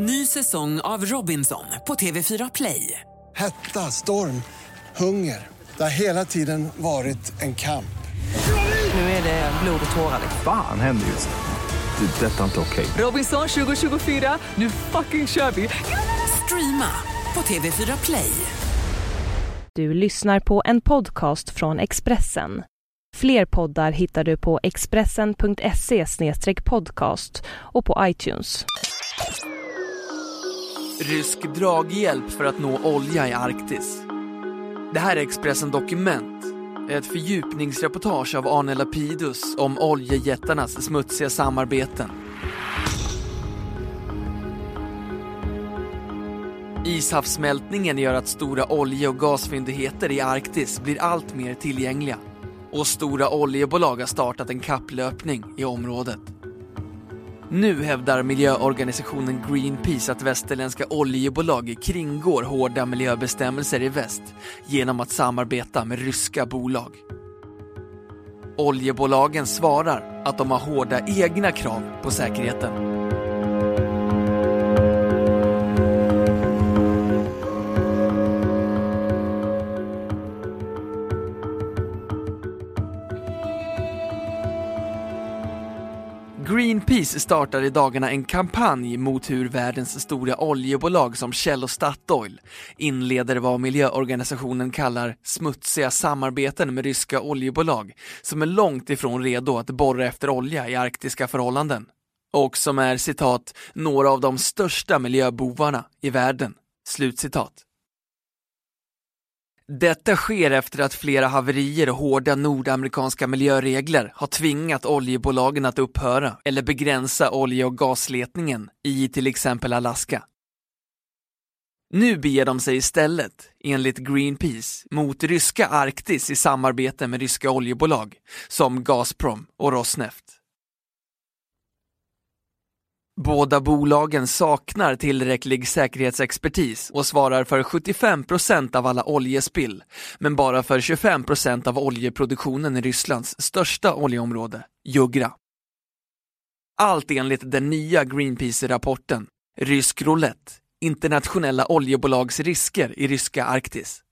Ny säsong av Robinson på TV4 Play. Hetta, storm, hunger. Det har hela tiden varit en kamp. Nu är det blod och tårar. Fan händer just nu. Det. är Detta är inte okej. Robinson 2024, nu fucking kör vi! Streama på TV4 Play. Du lyssnar på en podcast från Expressen. Fler poddar hittar du på expressen.se podcast och på iTunes. Rysk draghjälp för att nå olja i Arktis. Det här är Expressen Dokument. Ett fördjupningsreportage av Arne Lapidus om oljejättarnas smutsiga samarbeten. Ishavssmältningen gör att stora olje och gasfyndigheter i Arktis blir allt mer tillgängliga. Och stora oljebolag har startat en kapplöpning i området. Nu hävdar miljöorganisationen Greenpeace att västerländska oljebolag kringgår hårda miljöbestämmelser i väst genom att samarbeta med ryska bolag. Oljebolagen svarar att de har hårda egna krav på säkerheten. Greenpeace startar i dagarna en kampanj mot hur världens stora oljebolag som Shell och Statoil inleder vad miljöorganisationen kallar smutsiga samarbeten med ryska oljebolag som är långt ifrån redo att borra efter olja i arktiska förhållanden. Och som är citat, några av de största miljöbovarna i världen. Slutcitat. Detta sker efter att flera haverier och hårda nordamerikanska miljöregler har tvingat oljebolagen att upphöra eller begränsa olje och gasletningen i till exempel Alaska. Nu beger de sig istället, enligt Greenpeace, mot ryska Arktis i samarbete med ryska oljebolag som Gazprom och Rosneft. Båda bolagen saknar tillräcklig säkerhetsexpertis och svarar för 75% av alla oljespill, men bara för 25% av oljeproduktionen i Rysslands största oljeområde, Jugra. Allt enligt den nya Greenpeace-rapporten Rysk roulette, internationella oljebolags risker i ryska Arktis.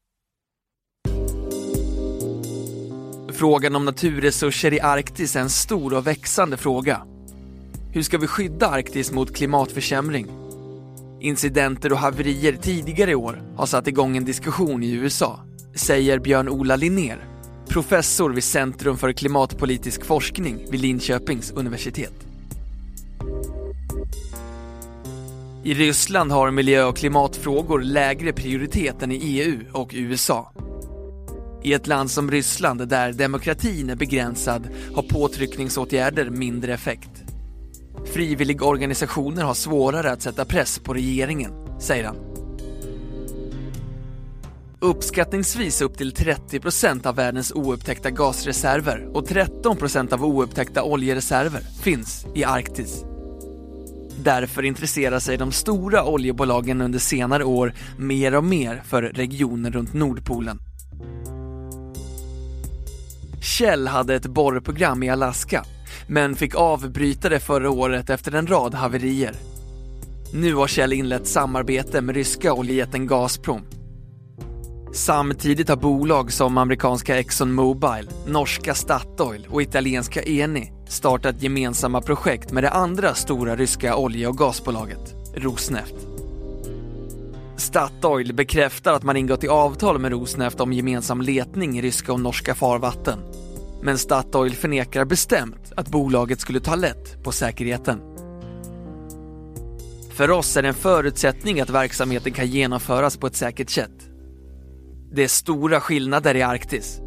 Frågan om naturresurser i Arktis är en stor och växande fråga hur ska vi skydda Arktis mot klimatförsämring? Incidenter och haverier tidigare i år har satt igång en diskussion i USA, säger Björn-Ola Linnér, professor vid Centrum för klimatpolitisk forskning vid Linköpings universitet. I Ryssland har miljö och klimatfrågor lägre prioritet än i EU och USA. I ett land som Ryssland där demokratin är begränsad har påtryckningsåtgärder mindre effekt. Frivilligorganisationer har svårare att sätta press på regeringen, säger han. Uppskattningsvis upp till 30% av världens oupptäckta gasreserver och 13% av oupptäckta oljereserver finns i Arktis. Därför intresserar sig de stora oljebolagen under senare år mer och mer för regionen runt Nordpolen. Shell hade ett borrprogram i Alaska men fick avbryta det förra året efter en rad haverier. Nu har Shell inlett samarbete med ryska oljejätten Gazprom. Samtidigt har bolag som amerikanska Exxon Mobil, norska Statoil och italienska Eni startat gemensamma projekt med det andra stora ryska olje och gasbolaget, Rosneft. Statoil bekräftar att man ingått i avtal med Rosneft om gemensam letning i ryska och norska farvatten men Statoil förnekar bestämt att bolaget skulle ta lätt på säkerheten. För oss är det en förutsättning att verksamheten kan genomföras på ett säkert sätt. Det är stora skillnader i Arktis.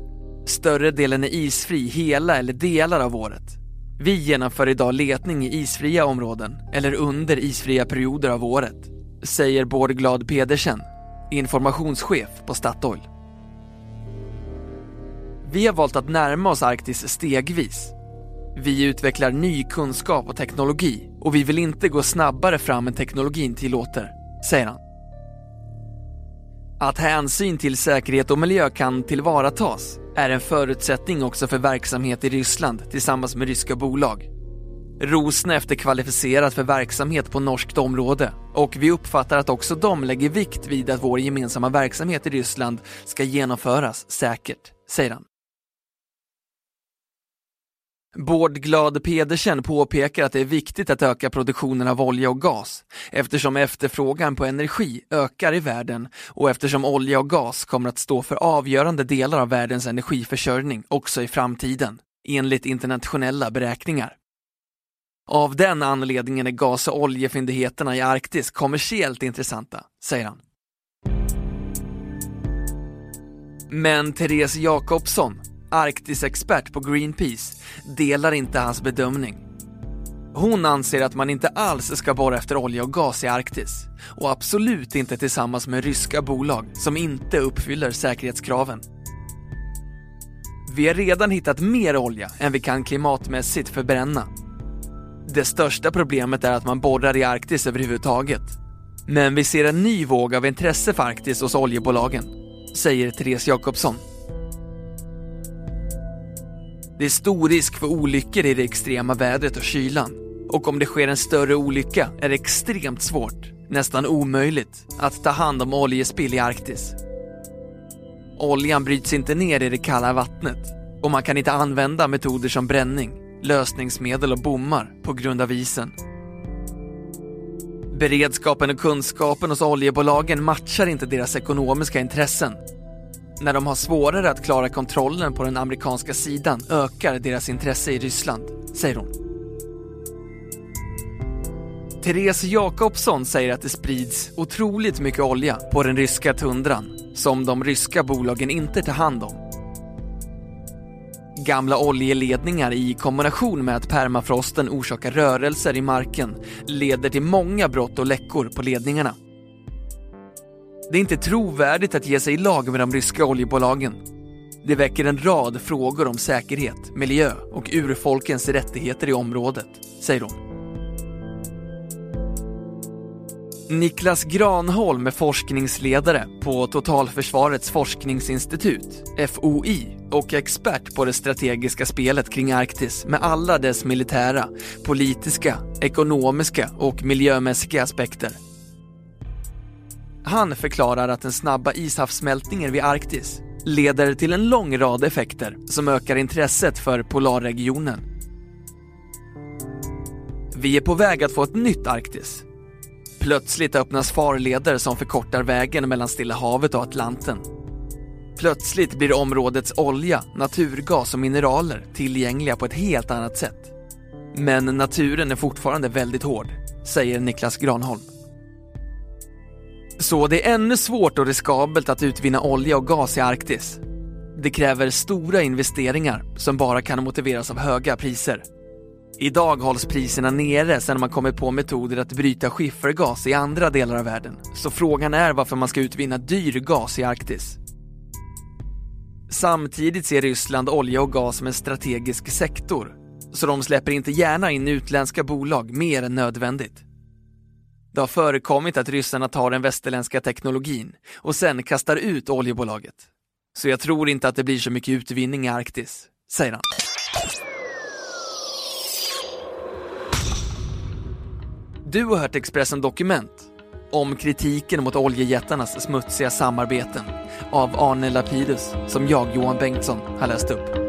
Större delen är isfri hela eller delar av året. Vi genomför idag letning i isfria områden eller under isfria perioder av året, säger Bård Glad Pedersen, informationschef på Statoil. Vi har valt att närma oss Arktis stegvis. Vi utvecklar ny kunskap och teknologi och vi vill inte gå snabbare fram än teknologin tillåter, säger han. Att hänsyn till säkerhet och miljö kan tillvaratas är en förutsättning också för verksamhet i Ryssland tillsammans med ryska bolag. Rosneft är kvalificerat för verksamhet på norskt område och vi uppfattar att också de lägger vikt vid att vår gemensamma verksamhet i Ryssland ska genomföras säkert, säger han. Bård Glad Pedersen påpekar att det är viktigt att öka produktionen av olja och gas eftersom efterfrågan på energi ökar i världen och eftersom olja och gas kommer att stå för avgörande delar av världens energiförsörjning också i framtiden, enligt internationella beräkningar. Av den anledningen är gas och oljefyndigheterna i Arktis kommersiellt intressanta, säger han. Men Therese Jakobsson, Arktisexpert på Greenpeace, delar inte hans bedömning. Hon anser att man inte alls ska borra efter olja och gas i Arktis och absolut inte tillsammans med ryska bolag som inte uppfyller säkerhetskraven. Vi har redan hittat mer olja än vi kan klimatmässigt förbränna. Det största problemet är att man borrar i Arktis överhuvudtaget. Men vi ser en ny våg av intresse för Arktis hos oljebolagen, säger Therese Jakobsson. Det är stor risk för olyckor i det extrema vädret och kylan. Och om det sker en större olycka är det extremt svårt, nästan omöjligt, att ta hand om oljespill i Arktis. Oljan bryts inte ner i det kalla vattnet och man kan inte använda metoder som bränning, lösningsmedel och bommar på grund av isen. Beredskapen och kunskapen hos oljebolagen matchar inte deras ekonomiska intressen när de har svårare att klara kontrollen på den amerikanska sidan ökar deras intresse i Ryssland, säger hon. Therese Jakobsson säger att det sprids otroligt mycket olja på den ryska tundran som de ryska bolagen inte tar hand om. Gamla oljeledningar i kombination med att permafrosten orsakar rörelser i marken leder till många brott och läckor på ledningarna. Det är inte trovärdigt att ge sig i lag med de ryska oljebolagen. Det väcker en rad frågor om säkerhet, miljö och urfolkens rättigheter i området, säger hon. Niklas Granholm är forskningsledare på Totalförsvarets forskningsinstitut, FOI, och expert på det strategiska spelet kring Arktis med alla dess militära, politiska, ekonomiska och miljömässiga aspekter. Han förklarar att den snabba ishavssmältningen vid Arktis leder till en lång rad effekter som ökar intresset för polarregionen. Vi är på väg att få ett nytt Arktis. Plötsligt öppnas farleder som förkortar vägen mellan Stilla havet och Atlanten. Plötsligt blir områdets olja, naturgas och mineraler tillgängliga på ett helt annat sätt. Men naturen är fortfarande väldigt hård, säger Niklas Granholm. Så det är ännu svårt och riskabelt att utvinna olja och gas i Arktis. Det kräver stora investeringar som bara kan motiveras av höga priser. Idag hålls priserna nere sedan man kommit på metoder att bryta skiffergas i andra delar av världen. Så frågan är varför man ska utvinna dyr gas i Arktis. Samtidigt ser Ryssland olja och gas som en strategisk sektor, så de släpper inte gärna in utländska bolag mer än nödvändigt. Det har förekommit att ryssarna tar den västerländska teknologin och sen kastar ut oljebolaget. Så jag tror inte att det blir så mycket utvinning i Arktis, säger han. Du har hört Expressen Dokument om kritiken mot oljejättarnas smutsiga samarbeten av Arne Lapidus som jag, Johan Bengtsson, har läst upp.